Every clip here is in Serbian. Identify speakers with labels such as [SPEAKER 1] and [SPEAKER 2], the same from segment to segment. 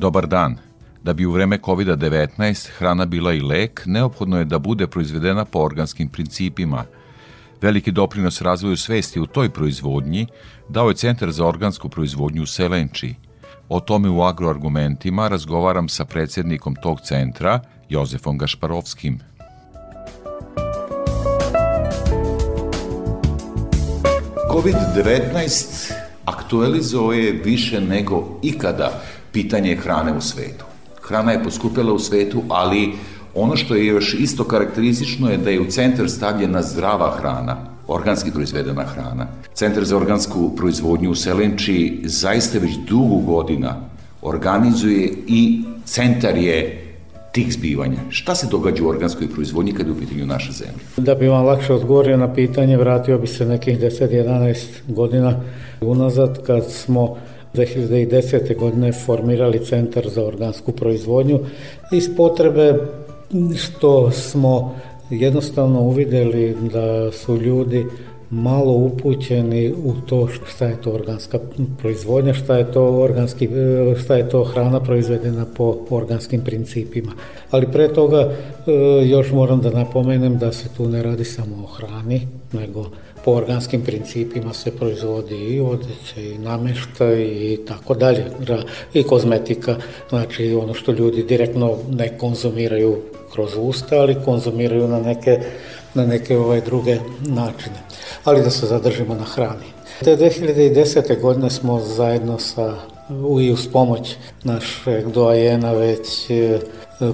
[SPEAKER 1] Dobar dan. Da bi u vreme COVID-19 hrana bila i lek, neophodno je da bude proizvedena po organskim principima. Veliki doprinos razvoju svesti u toj proizvodnji dao je Centar za organsku proizvodnju u Selenči. O tome u agroargumentima razgovaram sa predsednikom tog centra, Jozefom Gašparovskim. COVID-19 aktualizovao je više nego ikada pitanje hrane u svetu. Hrana je poskupila u svetu, ali ono što je još isto karakteristično je da je u centar stavljena zdrava hrana, organski proizvedena hrana. Centar za organsku proizvodnju u Selenči zaista već dugu godina organizuje i centar je tih zbivanja. Šta se događa u organskoj proizvodnji kada je u pitanju naša zemlja?
[SPEAKER 2] Da bi vam lakše odgovorio na pitanje, vratio bi se nekih 10-11 godina unazad kad smo 2010. godine formirali Centar za organsku proizvodnju iz potrebe što smo jednostavno uvideli da su ljudi malo upućeni u to šta je to organska proizvodnja, šta je to organski, šta je to hrana proizvedena po organskim principima. Ali pre toga e, još moram da napomenem da se tu ne radi samo o hrani, nego po organskim principima se proizvodi i odeće i nameštaj i tako dalje i kozmetika znači ono što ljudi direktno ne konzumiraju kroz usta ali konzumiraju na neke na neke ovaj druge načine ali da se zadržimo na hrani te 2010. godine smo zajedno sa i uz pomoć našeg doajena već e,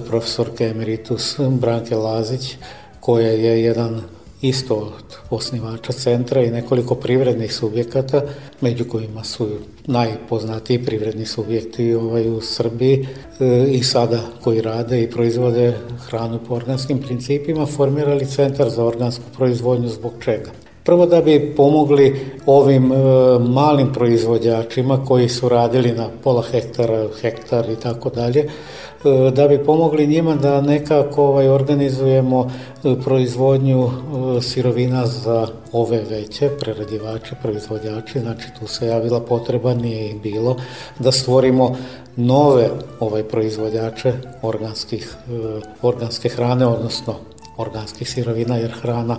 [SPEAKER 2] profesorke emeritus Branke Lazić koja je jedan isto od osnivača centra i nekoliko privrednih subjekata, među kojima su najpoznatiji privredni subjekti ovaj u Srbiji e, i sada koji rade i proizvode hranu po organskim principima, formirali centar za organsku proizvodnju zbog čega? Prvo da bi pomogli ovim e, malim proizvođačima koji su radili na pola hektara, hektar i tako dalje, E, da bi pomogli njima da nekako ovaj, organizujemo e, proizvodnju e, sirovina za ove veće preradivače, proizvodjače, znači tu se javila potreba, nije im bilo da stvorimo nove ovaj proizvodjače organskih, organske hrane, odnosno organskih sirovina, jer hrana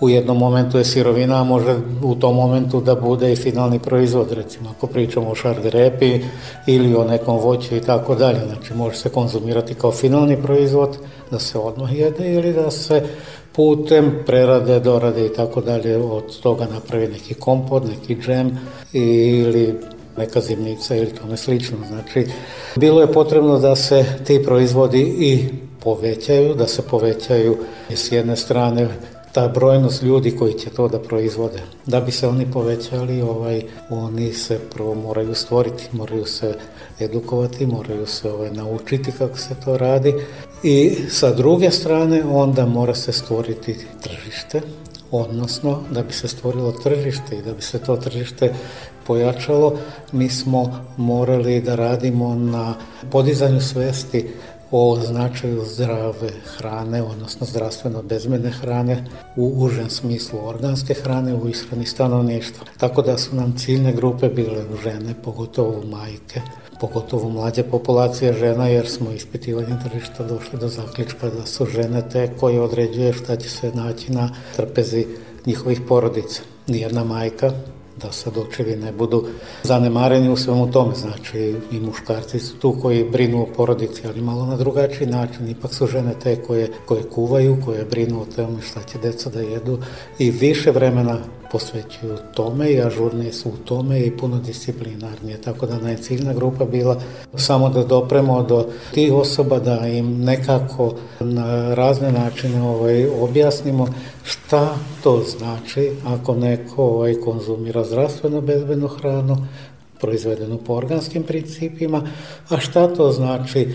[SPEAKER 2] u jednom momentu je sirovina, a može u tom momentu da bude i finalni proizvod, recimo ako pričamo o šargrepi ili o nekom voću i tako dalje, znači može se konzumirati kao finalni proizvod, da se odmah jede ili da se putem prerade, dorade i tako dalje, od toga napravi neki kompot, neki džem ili neka zimnica ili tome slično. Znači, bilo je potrebno da se ti proizvodi i povećaju, da se povećaju s jedne strane ta brojnost ljudi koji će to da proizvode. Da bi se oni povećali, ovaj, oni se prvo moraju stvoriti, moraju se edukovati, moraju se ovaj, naučiti kako se to radi i sa druge strane onda mora se stvoriti tržište, odnosno da bi se stvorilo tržište i da bi se to tržište pojačalo, mi smo morali da radimo na podizanju svesti o značaju zdrave hrane, odnosno zdravstveno bezmedne hrane u užem smislu organske hrane u ishrani stanovništva. Tako da su nam ciljne grupe bile žene, pogotovo majke, pogotovo mlađe populacije žena, jer smo ispitivanjem tržišta došli do zaključka da su žene te koje određuje šta će se naći na trpezi njihovih porodica. Nijedna majka da sad očevi ne budu zanemareni u svemu tome. Znači i muškarci su tu koji brinu o porodici, ali malo na drugačiji način. Ipak su žene te koje, koje kuvaju, koje brinu o tome šta će deca da jedu i više vremena posvećuju tome i ažurnije su u tome i puno disciplinarnije. Tako da nam je ciljna grupa bila samo da dopremo do tih osoba, da im nekako na razne načine ovaj, objasnimo šta to znači ako neko ovaj, konzumira zdravstveno bezbednu hranu, proizvedenu po organskim principima, a šta to znači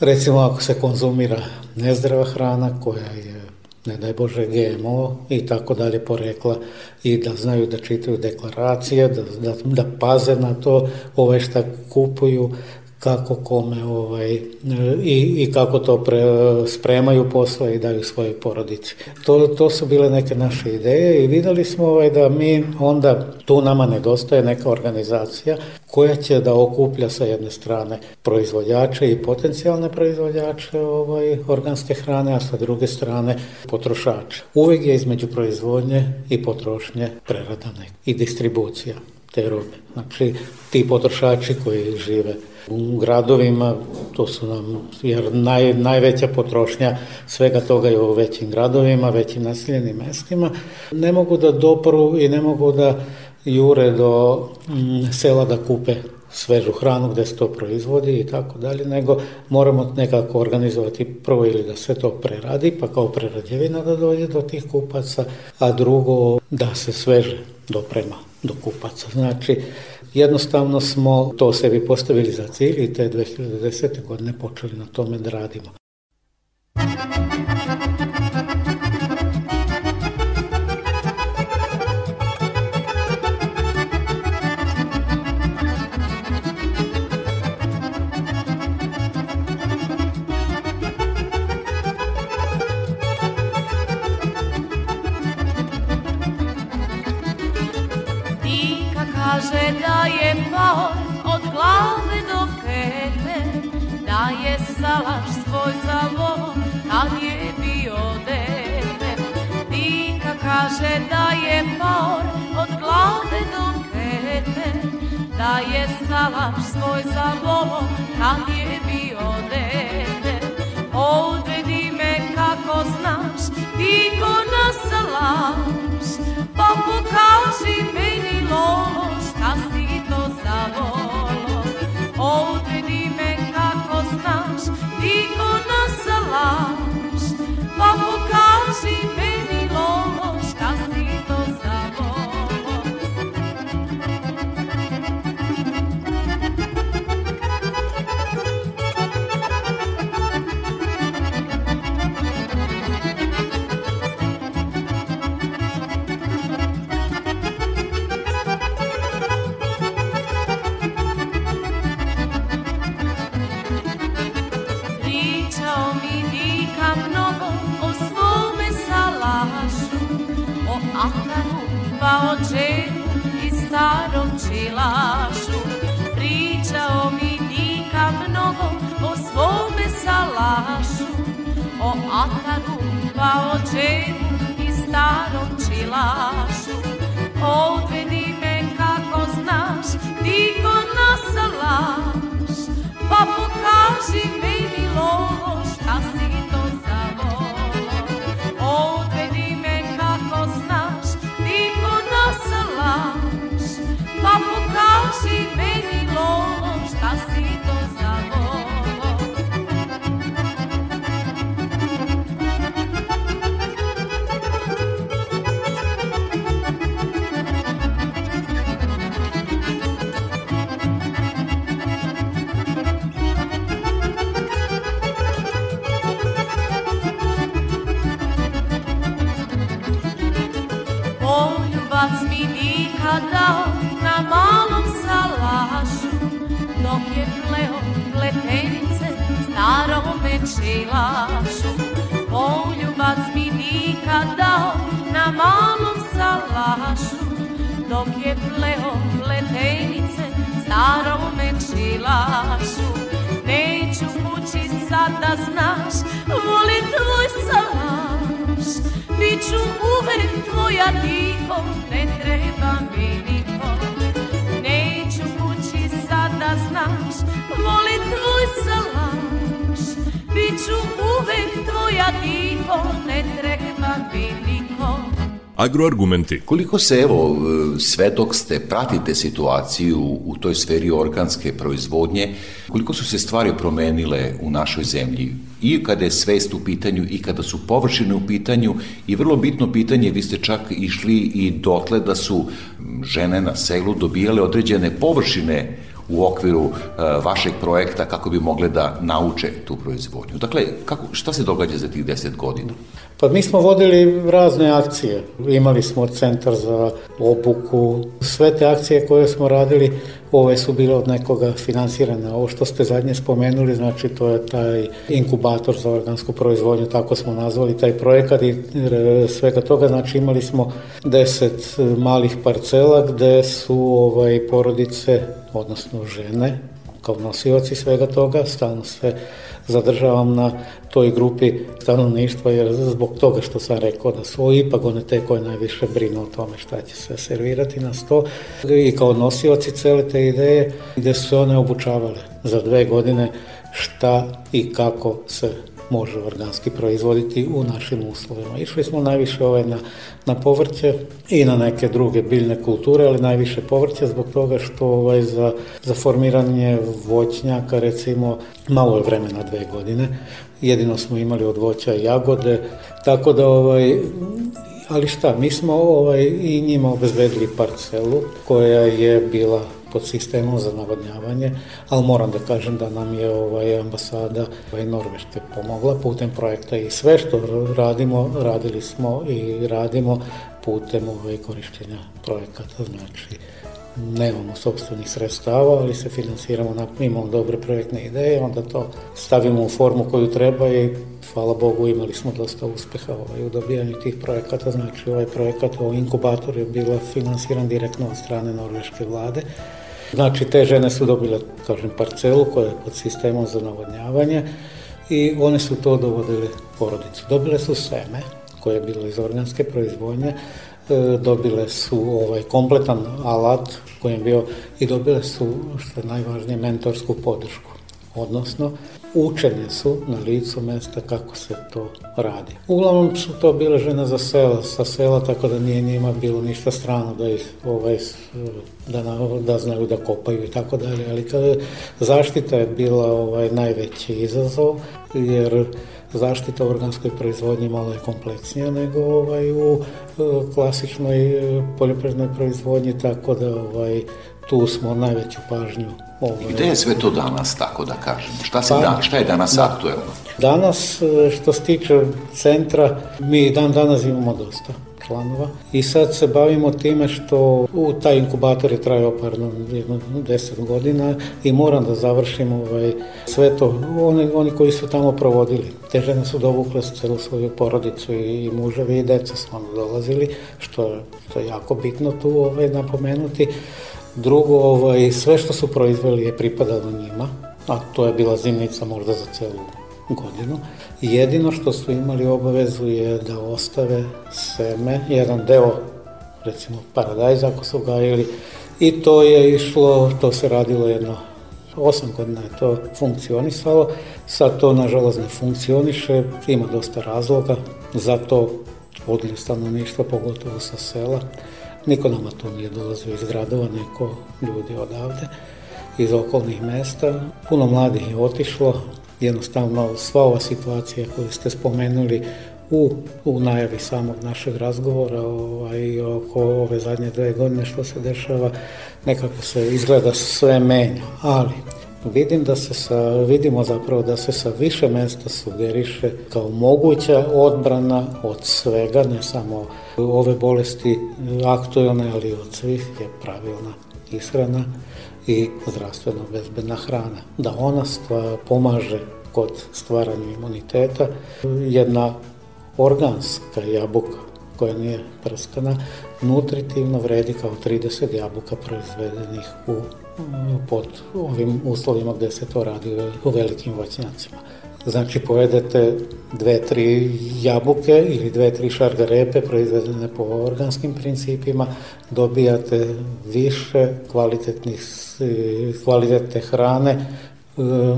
[SPEAKER 2] recimo ako se konzumira nezdrava hrana koja je ne daj Bože GMO i tako dalje porekla i da znaju da čitaju deklaracije, da, da, da paze na to ove šta kupuju, kako kome ovaj, i, i kako to pre, spremaju posla i daju svoje porodici. To, to su bile neke naše ideje i videli smo ovaj, da mi onda, tu nama nedostaje neka organizacija koja će da okuplja sa jedne strane proizvođače i potencijalne proizvođače ovaj, organske hrane, a sa druge strane potrošače. Uvek je između proizvodnje i potrošnje prerada i distribucija te robe. Znači, ti potrošači koji žive U gradovima to su nam jer naj, najveća potrošnja svega toga je u većim gradovima, većim naseljenim mestima. Ne mogu da doporu i ne mogu da jure do mm, sela da kupe svežu hranu gde se to proizvodi i tako dalje, nego moramo nekako organizovati prvo ili da sve to preradi, pa kao prerađevina da dođe do tih kupaca, a drugo da se sveže doprema do kupaca. Znači, jednostavno smo to sebi postavili za cilj i te 2010. godine počeli na tome da radimo.
[SPEAKER 1] Agroargumenti. Koliko se evo svedok ste, pratite situaciju u toj sferi organske proizvodnje, koliko su se stvari promenile u našoj zemlji? I kada je svest u pitanju, i kada su površine u pitanju, i vrlo bitno pitanje, vi ste čak išli i dotle da su žene na selu dobijale određene površine u okviru e, vašeg projekta kako bi mogle da nauče tu proizvodnju. Dakle, kako, šta se događa za tih 10 godina?
[SPEAKER 2] Pa mi smo vodili razne akcije. Imali smo centar za obuku. Sve te akcije koje smo radili, ove su bile od nekoga finansirane. Ovo što ste zadnje spomenuli, znači to je taj inkubator za organsku proizvodnju, tako smo nazvali taj projekat i e, svega toga. Znači imali smo deset e, malih parcela gde su ovaj, porodice, odnosno žene, kao nosioci svega toga, stalno se zadržavam na toj grupi stanovništva jer zbog toga što sam rekao da su ipak one te koje najviše brinu o tome šta će se servirati na sto i kao nosioci cele te ideje gde su one obučavale za dve godine šta i kako se može organski proizvoditi u našim uslovima. Išli smo najviše ovaj na, na povrće i na neke druge biljne kulture, ali najviše povrće zbog toga što ovaj, za, za formiranje voćnjaka recimo malo je vremena dve godine. Jedino smo imali od voća jagode, tako da ovaj, ali šta, mi smo ovaj, i njima obezbedili parcelu koja je bila pod sistemom za navodnjavanje, ali moram da kažem da nam je ovaj ambasada ovaj Norveške pomogla putem projekta i sve što radimo, radili smo i radimo putem ovaj, korišćenja projekata, znači nemamo sobstvenih sredstava, ali se finansiramo, na, imamo dobre projektne ideje, onda to stavimo u formu koju treba i hvala Bogu imali smo dosta uspeha ovaj, u dobijanju tih projekata, znači ovaj projekat, o ovaj inkubatoru je bila finansiran direktno od strane norveške vlade, Znači, te žene su dobile, kažem, parcelu koja je pod sistemom za navodnjavanje i one su to dovodile porodicu. Dobile su seme koje je bilo iz organske proizvodnje, e, dobile su ovaj kompletan alat kojem bio i dobile su, što je najvažnije, mentorsku podršku. Odnosno, učenje su na licu mesta kako se to radi. Uglavnom su to bile žene za sela, sa sela, tako da nije njima bilo ništa strano da ih ovaj, da, na, da znaju da kopaju i tako dalje, ali kada zaštita je bila ovaj, najveći izazov, jer zaštita organskoj proizvodnji malo je kompleksnija nego ovaj, u e, klasičnoj e, poljoprivrednoj proizvodnji, tako da ovaj, tu smo najveću pažnju Ovaj, Gde
[SPEAKER 1] je sve to danas, tako da kažem? Šta, se pa, dan, šta je danas da, aktuelno?
[SPEAKER 2] Danas, e, što se tiče centra, mi dan danas imamo dosta članova i sad se bavimo time što u taj inkubator je trajao parno jedno 10 godina i moram da završim ovaj, sve to. Oni, oni koji su tamo provodili, te žene su dovukle su celu svoju porodicu i, i muževi i deca su ono dolazili, što, što je jako bitno tu ovaj, napomenuti. Drugo, ovaj, sve što su proizveli je pripadalo njima, a to je bila zimnica možda za celu godinu. Jedino što su imali obavezu je da ostave seme, jedan deo recimo paradajza ako su gajili i to je išlo, to se radilo jedno osam godina je to funkcionisalo, sad to nažalost ne funkcioniše, ima dosta razloga za to odlju stanovništva, pogotovo sa sela. Niko nama tu nije dolazio iz gradova, neko ljudi odavde, iz okolnih mesta. Puno mladih je otišlo, jednostavno sva ova situacija koju ste spomenuli u, u najavi samog našeg razgovora ovaj, oko ove zadnje dve godine što se dešava, nekako se izgleda sve menja, ali Vidim da se sa, vidimo zapravo da se sa više mesta sugeriše kao moguća odbrana od svega, ne samo ove bolesti aktuelne, ali od svih je pravilna ishrana i zdravstveno bezbedna hrana. Da ona stva, pomaže kod stvaranja imuniteta. Jedna organska jabuka koja nije prskana nutritivno vredi kao 30 jabuka proizvedenih u pod ovim uslovima gde se to radi u velikim voćnjacima. Znači povedete dve, tri jabuke ili dve, tri šargarepe proizvedene po organskim principima, dobijate više kvalitetnih, kvalitetne hrane,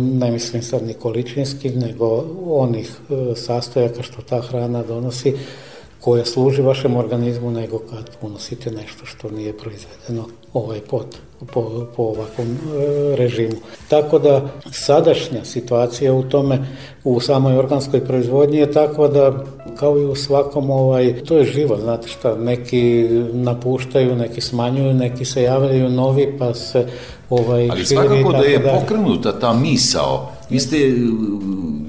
[SPEAKER 2] ne mislim sad ni količinski, nego onih sastojaka što ta hrana donosi, koja služi vašem organizmu nego kad unosite nešto što nije proizvedeno ovaj pot po, po ovakvom e, režimu. Tako da sadašnja situacija u tome u samoj organskoj proizvodnji je takva da kao i u svakom ovaj to je živo, znate šta, neki napuštaju, neki smanjuju, neki se javljaju novi pa se ovaj
[SPEAKER 1] Ali
[SPEAKER 2] svakako
[SPEAKER 1] da je
[SPEAKER 2] da...
[SPEAKER 1] pokrenuta ta misao. Vi ste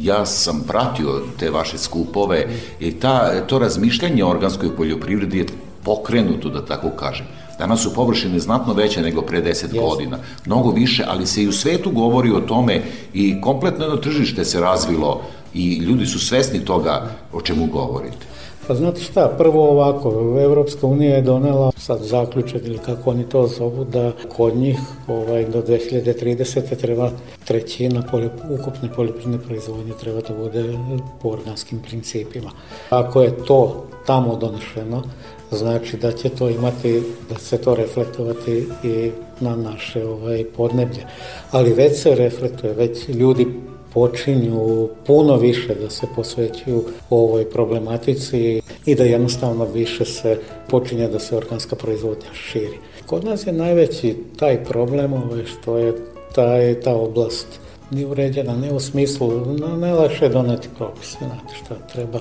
[SPEAKER 1] ja sam pratio te vaše skupove i ta, to razmišljanje o organskoj poljoprivredi je pokrenuto, da tako kažem. Danas su površine znatno veće nego pre 10 yes. godina, mnogo više, ali se i u svetu govori o tome i kompletno jedno tržište se razvilo i ljudi su svesni toga o čemu govorite.
[SPEAKER 2] Pa znate šta, prvo ovako, Evropska unija je donela sad zaključak ili kako oni to zovu da kod njih ovaj, do 2030. treba trećina polje, ukupne poljoprivredne proizvodnje treba da bude po organskim principima. Ako je to tamo donešeno, znači da će to imati, da se to reflektovati i na naše ovaj, podneblje. Ali već se reflektuje, već ljudi počinju puno više da se posvećuju ovoj problematici i da jednostavno više se počinje da se organska proizvodnja širi. Kod nas je najveći taj problem ovaj, što je taj, ta oblast ni uređena, ne u smislu, no, najlakše je doneti propise, znate šta treba,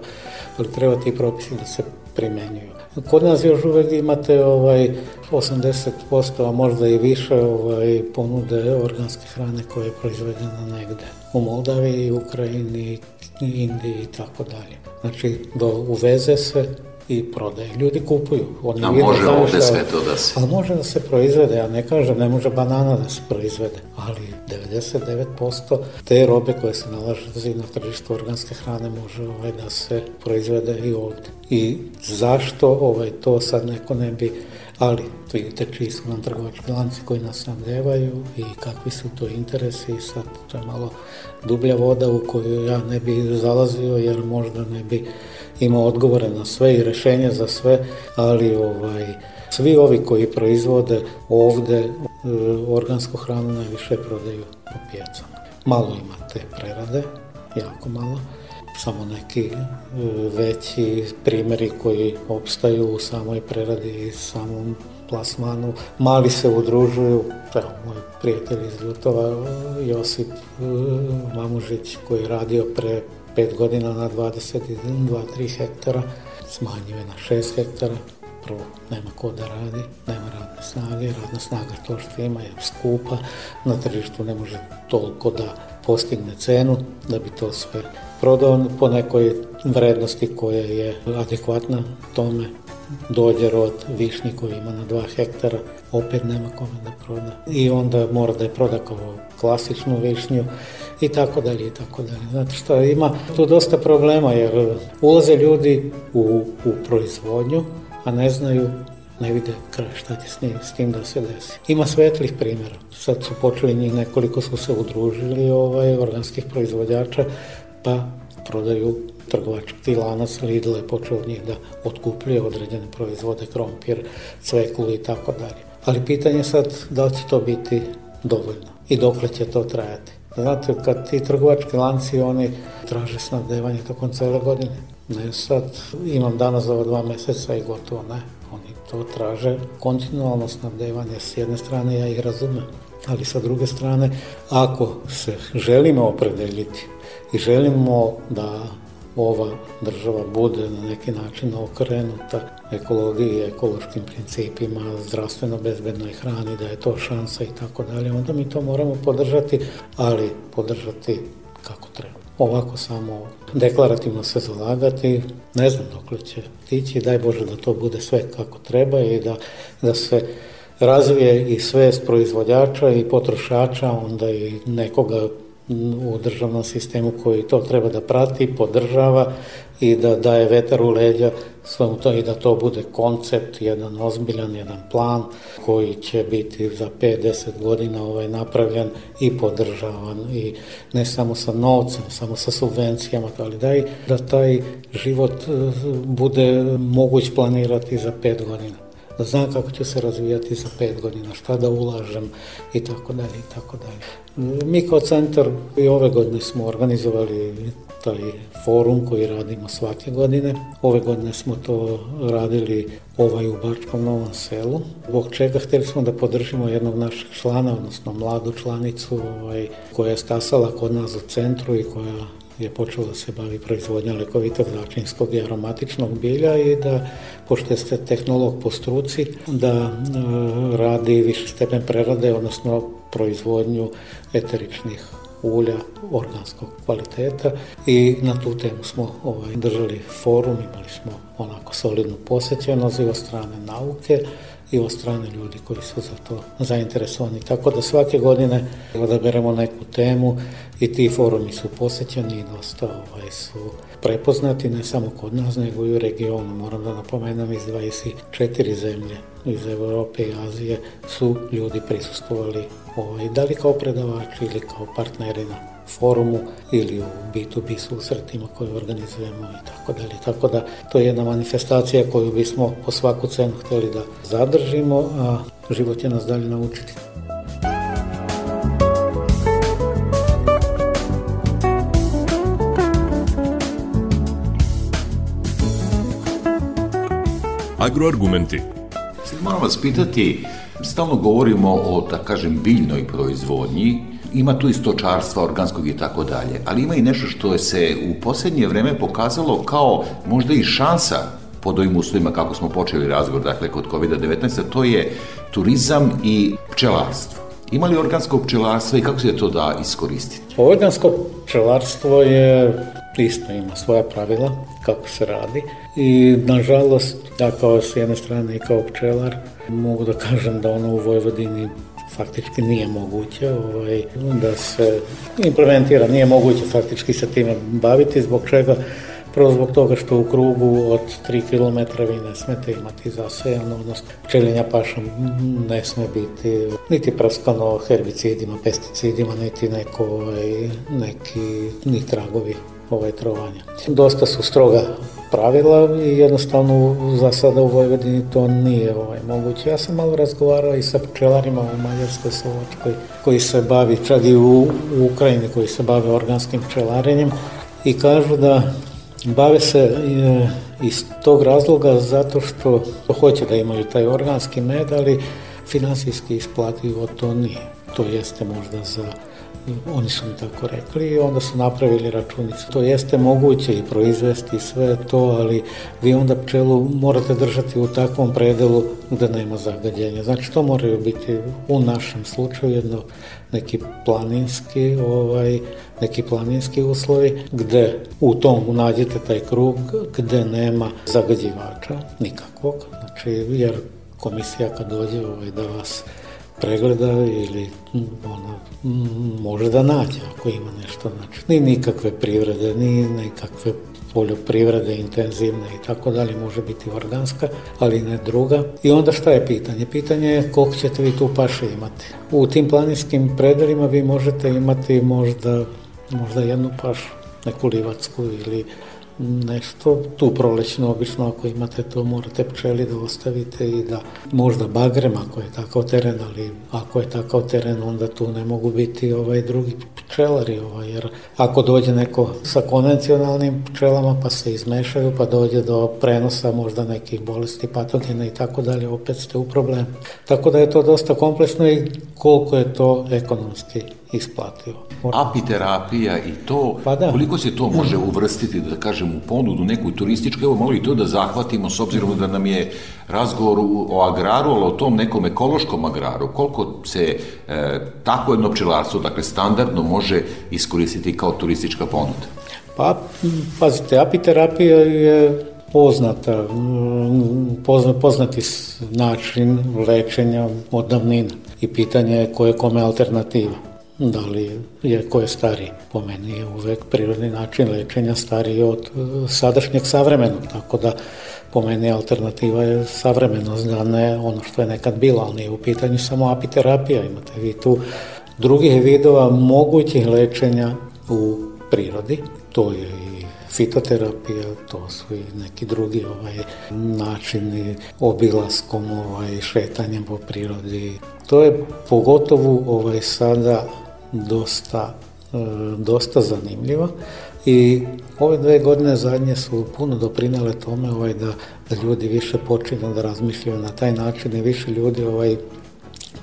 [SPEAKER 2] ali treba ti propisi da se primenjuju. Kod nas još uvek imate ovaj 80%, a možda i više ovaj, ponude organske hrane koje je proizvedena negde u Moldaviji, Ukrajini, Indiji i tako dalje. Znači, do, uveze se i prodaje. Ljudi kupuju. Oni a može da ovde sve to da se... A može da se proizvede, ja ne kažem, ne može banana da se proizvede, ali 99% te robe koje se nalazi na tržištu organske hrane može ovaj, da se proizvede i ovde. I zašto ovaj, to sad neko ne bi ali vidite čiji su nam trgovački lanci koji nas snabdevaju i kakvi su to interesi i sad to je malo dublja voda u koju ja ne bi zalazio jer možda ne bi imao odgovore na sve i rešenje za sve, ali ovaj, svi ovi koji proizvode ovde e, organsku hranu najviše prodaju po pijacama. Malo ima te prerade, jako malo, samo neki e, veći primeri koji opstaju u samoj preradi i samom plasmanu. Mali se udružuju, evo moj prijatelj iz Ljutova, e, Josip e, Mamužić koji je radio pre 5 godina na 22-3 hektara, smanjio je na 6 hektara, prvo nema ko da radi, nema radne snage, radna snaga to što ima je skupa, na tržištu ne može toliko da postigne cenu, da bi to sve prodavan po nekoj vrednosti koja je adekvatna tome. Dođe rod višnji koji ima na 2 hektara, opet nema kome da proda. I onda mora da je proda kao klasičnu višnju i tako dalje i tako dalje. Znate šta, ima tu dosta problema jer ulaze ljudi u, u proizvodnju, a ne znaju ne vide kraj šta će s, s tim da se desi. Ima svetlih primjera. Sad su počeli njih nekoliko su se udružili ovaj, organskih proizvođača pa prodaju trgovački lanac Lidl je počeo od njih da otkupljuje određene proizvode, krompir, cveklu i tako dalje. Ali pitanje je sad da li će to biti dovoljno i dokle će to trajati. Znate, kad ti trgovački lanci, oni traže snabdevanje tokom cele godine. Ne sad, imam danas za dva meseca i gotovo ne. Oni to traže kontinualno snabdevanje. S jedne strane ja ih razumem, ali sa druge strane, ako se želimo opredeliti i želimo da ova država bude na neki način okrenuta ekologiji, ekološkim principima, zdravstveno bezbednoj hrani, da je to šansa i tako dalje, onda mi to moramo podržati, ali podržati kako treba. Ovako samo deklarativno se zalagati, ne znam dok će tići, daj Bože da to bude sve kako treba i da, da se razvije i svest proizvođača i potrošača, onda i nekoga u državnom sistemu koji to treba da prati, podržava i da daje vetar u leđa svom to i da to bude koncept, jedan ozbiljan, jedan plan koji će biti za 5-10 godina ovaj napravljen i podržavan i ne samo sa novcem, samo sa subvencijama, ali i, da taj život eh, bude moguć planirati za 5 godina da znam kako ću se razvijati za pet godina, šta da ulažem i tako dalje i tako dalje. Mi kao centar i ove godine smo organizovali taj forum koji radimo svake godine. Ove godine smo to radili ovaj u Bačkom Novom selu. Zbog čega hteli smo da podržimo jednog našeg člana, odnosno mladu članicu ovaj, koja je stasala kod nas u centru i koja je počeo da se bavi proizvodnja lekovitog začinskog i aromatičnog bilja i da, pošto jeste tehnolog po struci, da e, radi viši stepen prerade, odnosno proizvodnju eteričnih ulja organskog kvaliteta i na tu temu smo ovaj, držali forum, imali smo onako solidnu posećenost i od strane nauke, i od strane ljudi koji su za to zainteresovani. Tako da svake godine odaberemo neku temu i ti forumi su posećeni i dosta ovaj, su prepoznati ne samo kod nas nego i u regionu. Moram da napomenem iz 24 zemlje iz Evrope i Azije su ljudi prisustovali ovaj, da li kao predavači ili kao partneri na forumu ili u B2B susretima koje organizujemo i tako dalje. Tako da to je jedna manifestacija koju bismo po svaku cenu hteli da zadržimo, a život je nas dalje naučiti.
[SPEAKER 1] Agroargumenti. Sad moram vas pitati, stalno govorimo o, da kažem, biljnoj proizvodnji, Ima tu i stočarstva organskog i tako dalje, ali ima i nešto što je se u poslednje vreme pokazalo kao možda i šansa pod ovim uslovima kako smo počeli razgovor, dakle, kod COVID-19, to je turizam i pčelarstvo. Ima li organsko pčelarstvo i kako se to da iskoristiti?
[SPEAKER 2] Organsko pčelarstvo je isto ima svoja pravila kako se radi i nažalost ja kao s jedne strane i kao pčelar mogu da kažem da ono u Vojvodini faktički nije moguće ovaj, da se implementira, nije moguće faktički sa time baviti, zbog čega prvo zbog toga što u krugu od 3 km vi ne smete imati zasejano, odnosno pčelinja paša ne sme biti niti prskano herbicidima, pesticidima, niti neko, ovaj, neki ni tragovi ovaj, trovanja. Dosta su stroga pravila i jednostavno za sada u Vojvodini to nije ovaj, moguće. Ja sam malo razgovarao i sa pčelarima u Mađarskoj, Slovačkoj, koji se bavi, čak i u, u Ukrajini, koji se bave organskim pčelarenjem i kažu da bave se e, iz tog razloga zato što hoće da imaju taj organski med, ali finansijski isplativo to nije. To jeste možda za Oni su mi tako rekli i onda su napravili računicu. To jeste moguće i proizvesti sve to, ali vi onda pčelu morate držati u takvom predelu da nema zagađenja. Znači to moraju biti u našem slučaju jedno neki planinski ovaj neki planinski uslovi gde u tom nađete taj krug gde nema zagađivača nikakvog znači jer komisija kad dođe ovaj da vas pregleda ili ono, može da nađe ako ima nešto. Znači, ni nikakve privrede, ni nikakve poljoprivrede intenzivne i tako dalje, može biti organska, ali ne druga. I onda šta je pitanje? Pitanje je koliko ćete vi tu paše imati. U tim planinskim predelima vi možete imati možda, možda jednu pašu, neku livacku ili nešto, tu prolećno obično ako imate to morate pčeli da ostavite i da možda bagrem ako je takav teren, ali ako je takav teren onda tu ne mogu biti ovaj drugi pčelari, ovaj, jer ako dođe neko sa konvencionalnim pčelama pa se izmešaju pa dođe do prenosa možda nekih bolesti, patogena i tako dalje, opet ste u problemu. Tako da je to dosta kompleksno i koliko je to ekonomski isplativo.
[SPEAKER 1] Apiterapija i to, pa da. koliko se to može uvrstiti, da kažem, u ponudu neku turističku, evo malo i to da zahvatimo, s obzirom da nam je razgovor o agraru, ali o tom nekom ekološkom agraru, koliko se e, tako jedno pčelarstvo, dakle, standardno može iskoristiti kao turistička ponuda?
[SPEAKER 2] Pa, pazite, apiterapija je poznata, pozna, poznati način lečenja od davnina i pitanje je koje kome alternativa. Da li je ko je stari. Po meni je uvek prirodni način lečenja stariji od e, sadašnjeg savremenog, tako da po meni alternativa je savremenost, da ne ono što je nekad bilo, ali nije u pitanju samo apiterapija, imate vi tu drugih vidova mogućih lečenja u prirodi, to je i fitoterapija, to su i neki drugi ovaj načini obilaskom, ovaj šetanjem po prirodi. To je pogotovo ovaj sada dosta, e, dosta zanimljiva i ove dve godine zadnje su puno doprinele tome ovaj, da, da ljudi više počinju da razmišljaju na taj način i više ljudi ovaj,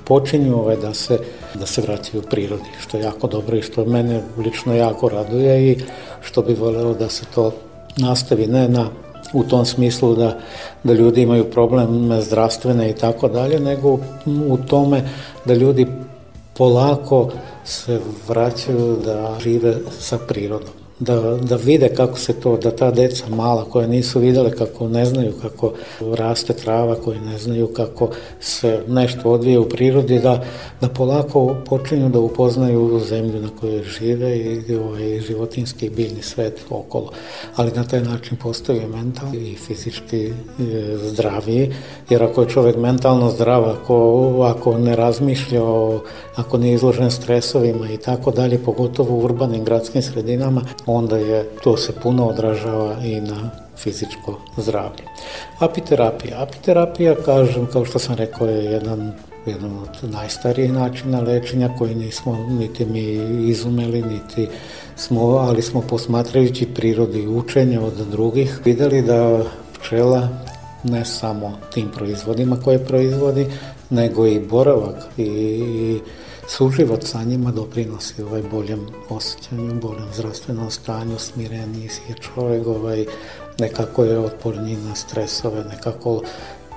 [SPEAKER 2] počinju ovaj, da, se, da se vraćaju u prirodi, što je jako dobro i što mene lično jako raduje i što bi voleo da se to nastavi, ne na u tom smislu da, da ljudi imaju problem zdravstvene i tako dalje, nego u tome da ljudi polako se vraćaju da žive sa prirodom da, da vide kako se to, da ta deca mala koja nisu videle kako ne znaju kako raste trava, koji ne znaju kako se nešto odvije u prirodi, da, da polako počinju da upoznaju zemlju na kojoj žive i ovaj, životinski i biljni svet okolo. Ali na taj način postaju mentalni i fizički e, zdraviji, jer ako je čovek mentalno zdrav, ako, ako ne razmišlja, ako nije izložen stresovima i tako dalje, pogotovo u urbanim gradskim sredinama, onda je to se puno odražava i na fizičko zdravlje. Apiterapija. Apiterapija, kažem, kao što sam rekao, je jedan jedan od najstarijih načina lečenja koji nismo niti mi izumeli, niti smo, ali smo posmatrajući prirodu i učenje od drugih videli da pčela ne samo tim proizvodima koje proizvodi, nego i boravak i, i suživot sa njima doprinosi ovaj boljem osjećanju, boljem zdravstvenom stanju, smireniji je čovjek, ovaj, nekako je otporniji na stresove, nekako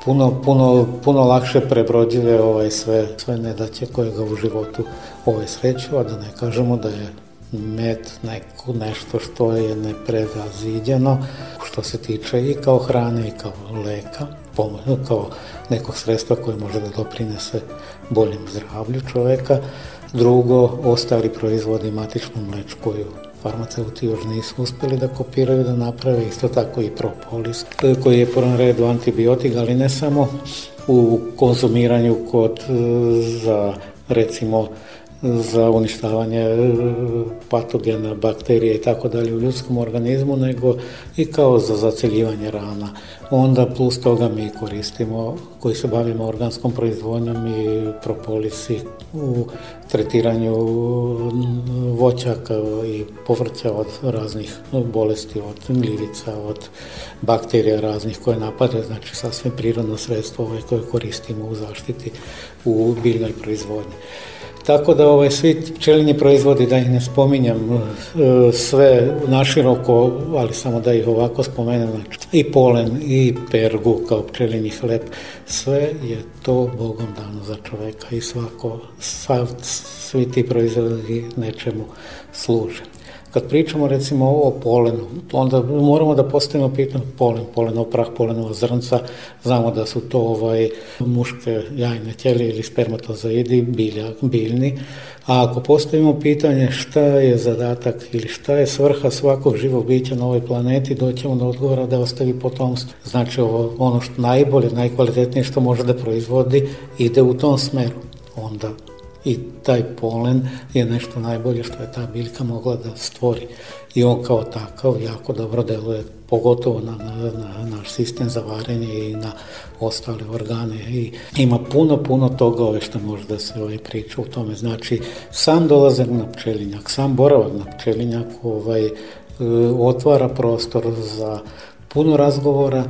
[SPEAKER 2] puno, puno, puno lakše prebrodile ovaj sve, sve nedaće koje ga u životu ovaj sreću, a da ne kažemo da je med neko, nešto što je neprevaziđeno, što se tiče i kao hrane i kao leka pomoć, kao nekog sredstva koje može da doprinese boljem zdravlju čoveka. Drugo, ostali proizvodi matičnu mleč koju farmaceuti još nisu uspeli da kopiraju, da naprave isto tako i propolis, koji je prvom redu antibiotik, ali ne samo u konzumiranju kod e, za recimo za uništavanje e, patogena, bakterije i tako dalje u ljudskom organizmu, nego i kao za zaceljivanje rana. Onda plus toga mi koristimo, koji se bavimo organskom proizvodnjom i propolisi u tretiranju mm, voćaka i povrća od raznih bolesti, od gljivica, od bakterija raznih koje napade, znači sasvim prirodno sredstvo koje koristimo u zaštiti u biljnoj proizvodnji. Tako da ovaj, svi pčelinji proizvodi, da ih ne spominjam, e, sve naširoko, ali samo da ih ovako spomenem, znači, i polen, i pergu kao pčelinji hleb, sve je to Bogom dano za čoveka i svako, sav, svi ti proizvodi nečemu služe. Kad pričamo recimo o polenu, onda moramo da postavimo pitanje polen, poleno, prah polenova zrnca, znamo da su to ovaj, muške jajne ćelije ili spermatozoidi, bilja, biljni, a ako postavimo pitanje šta je zadatak ili šta je svrha svakog živog bića na ovoj planeti, doćemo do odgovora da ostavi potomstvo. Znači ovo, ono što najbolje, najkvalitetnije što može da proizvodi ide u tom smeru. Onda i taj polen je nešto najbolje što je ta biljka mogla da stvori. I on kao takav jako dobro deluje, pogotovo na, na, na naš sistem za varenje i na ostale organe. I ima puno, puno toga ove što može da se ovaj priča u tome. Znači, sam dolazak na pčelinjak, sam boravak na pčelinjak ovaj, e, otvara prostor za puno razgovora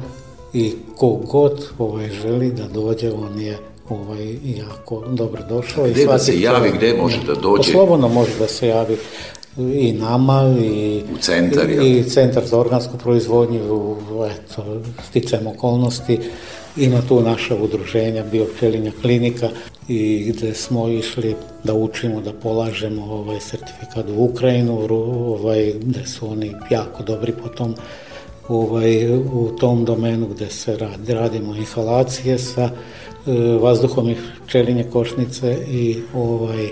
[SPEAKER 2] i kogod ovaj, želi da dođe, on je ovaj, jako dobro došao. A
[SPEAKER 1] gde da se javi, da- gde može da dođe? Pa
[SPEAKER 2] slobodno može da se javi i nama i u centar, i, i centar za organsku proizvodnju eto, sticajem okolnosti ima tu naša udruženja biopčelinja klinika i gde smo išli da učimo da polažemo ovaj sertifikat u Ukrajinu ovaj gde su oni jako dobri potom ovaj u tom domenu gde se rad, radimo inhalacije sa E, ih pčelinje košnice i ovaj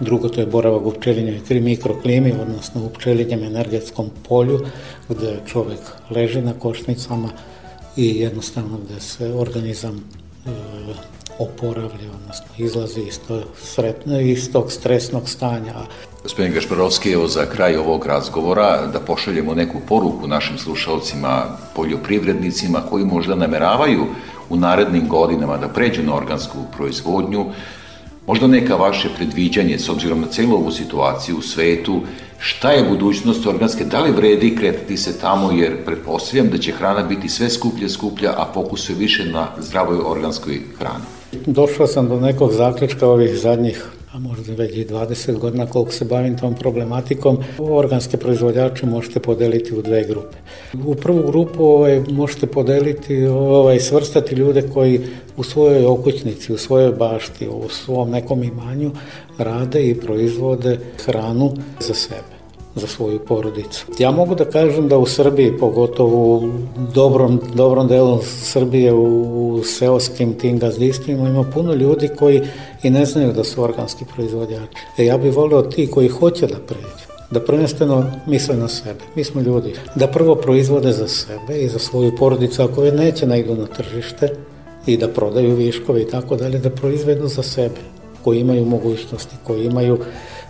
[SPEAKER 2] drugo to je boravak u pčelinjoj mikroklimi, odnosno u pčelinjem energetskom polju gde čovek leži na košnicama i jednostavno gde se organizam e, oporavlja, odnosno izlazi iz, to, sretno, iz tog stresnog stanja.
[SPEAKER 1] Gospodin Gašparovski, evo za kraj ovog razgovora da pošaljemo neku poruku našim slušalcima, poljoprivrednicima koji možda nameravaju u narednim godinama da pređu na organsku proizvodnju, možda neka vaše predviđanje s obzirom na celu ovu situaciju u svetu, šta je budućnost organske, da li vredi kretati se tamo, jer pretpostavljam da će hrana biti sve skuplja, skuplja, a fokus je više na zdravoj organskoj hrani.
[SPEAKER 2] Došao sam do nekog zaključka ovih zadnjih a možda već i 20 godina koliko se bavim tom problematikom, organske proizvođače možete podeliti u dve grupe. U prvu grupu ovaj, možete podeliti, ovaj, svrstati ljude koji u svojoj okućnici, u svojoj bašti, u svom nekom imanju rade i proizvode hranu za sebe za svoju porodicu. Ja mogu da kažem da u Srbiji, pogotovo u dobrom, dobrom delu Srbije, u, seoskim tim gazdinstvima ima puno ljudi koji i ne znaju da su organski proizvodjači. E, ja bih voleo ti koji hoće da pređu da prvenstveno misle na sebe. Mi smo ljudi. Da prvo proizvode za sebe i za svoju porodicu, ako već neće na da idu na tržište i da prodaju viškove i tako dalje, da proizvedu za sebe, koji imaju mogućnosti, koji imaju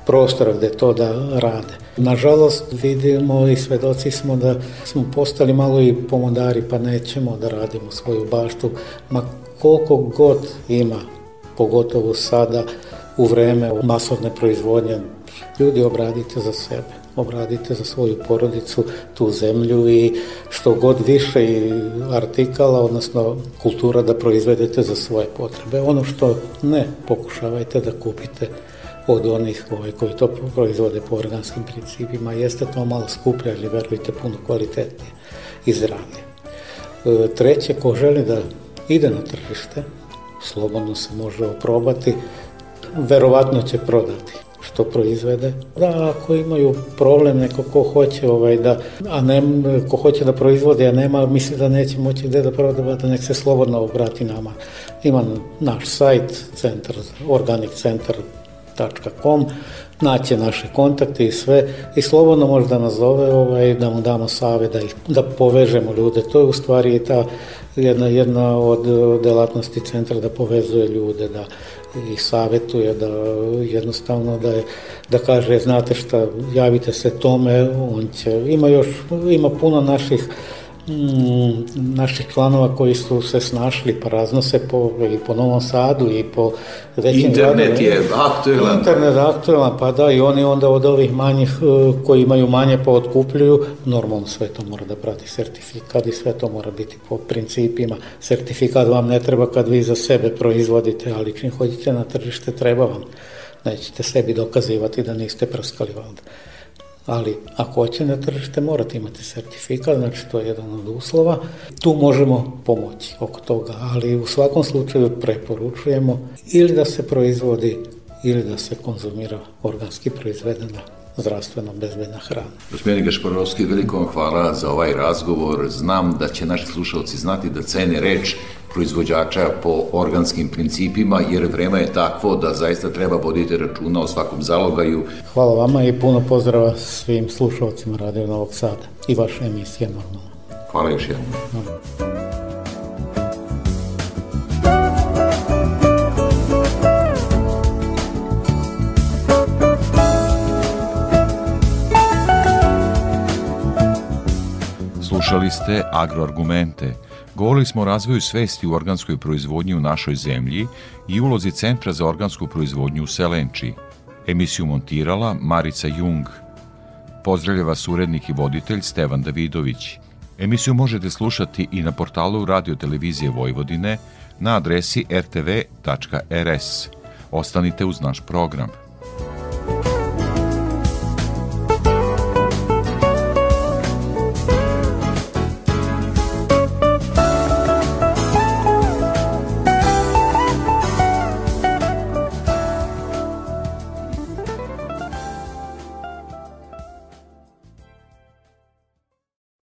[SPEAKER 2] prostora gde to da rade. Nažalost, vidimo i svedoci smo da smo postali malo i pomodari, pa nećemo da radimo svoju baštu, ma koliko god ima, pogotovo sada, u vreme masovne proizvodnje, ljudi obradite za sebe, obradite za svoju porodicu, tu zemlju i što god više i artikala, odnosno kultura da proizvedete za svoje potrebe. Ono što ne, pokušavajte da kupite od onih koji, ovaj, koji to proizvode po organskim principima. Jeste to malo skuplje, ali verujte puno kvalitetnije i zdravije. E, treće, ko želi da ide na tržište, slobodno se može oprobati, verovatno će prodati što proizvede. Da, ako imaju problem, neko ko hoće, ovaj, da, a ne, ko hoće da proizvodi, a nema, misli da neće moći gde da proda, pa da nek se slobodno obrati nama. Ima naš sajt, centar, organic centar podcast.com, naće naše kontakte i sve i slobodno može da nas zove ovaj, da mu damo save, da, ih, da povežemo ljude. To je u stvari ta jedna, jedna od delatnosti centra da povezuje ljude, da i savetuje da jednostavno da, je, da kaže znate šta javite se tome on će ima još ima puno naših Mm, naših klanova koji su se snašli pa raznose po, i po Novom Sadu i po većim Internet
[SPEAKER 1] je aktualan. Internet
[SPEAKER 2] aktualan, pa da, i oni onda od ovih manjih e, koji imaju manje pa otkupljuju, normalno sve to mora da prati sertifikat i sve to mora biti po principima. Sertifikat vam ne treba kad vi za sebe proizvodite, ali kad hodite na tržište treba vam. Nećete sebi dokazivati da niste prskali valjda ali ako hoće na tržište morate imati sertifikat, znači to je jedan od uslova. Tu možemo pomoći oko toga, ali u svakom slučaju preporučujemo ili da se proizvodi ili da se konzumira organski proizvedena zdravstveno bezbedna hrana.
[SPEAKER 1] Gospodine Gašparovski, veliko vam hvala za ovaj razgovor. Znam da će naši slušalci znati da cene reč proizvođača po organskim principima, jer vreme je takvo da zaista treba voditi računa o svakom zalogaju.
[SPEAKER 2] Hvala vama i puno pozdrava svim slušalcima Radio Novog Sada i vaša emisija normalno.
[SPEAKER 1] Hvala još jednom. Slušali ste agroargumente – Govorili smo o razvoju svesti u organskoj proizvodnji u našoj zemlji i ulozi Centra za organsku proizvodnju u Selenči. Emisiju montirala Marica Jung. Pozdravlja vas urednik i voditelj Stevan Davidović. Emisiju možete slušati i na portalu Radio Televizije Vojvodine na adresi rtv.rs. Ostanite uz naš program.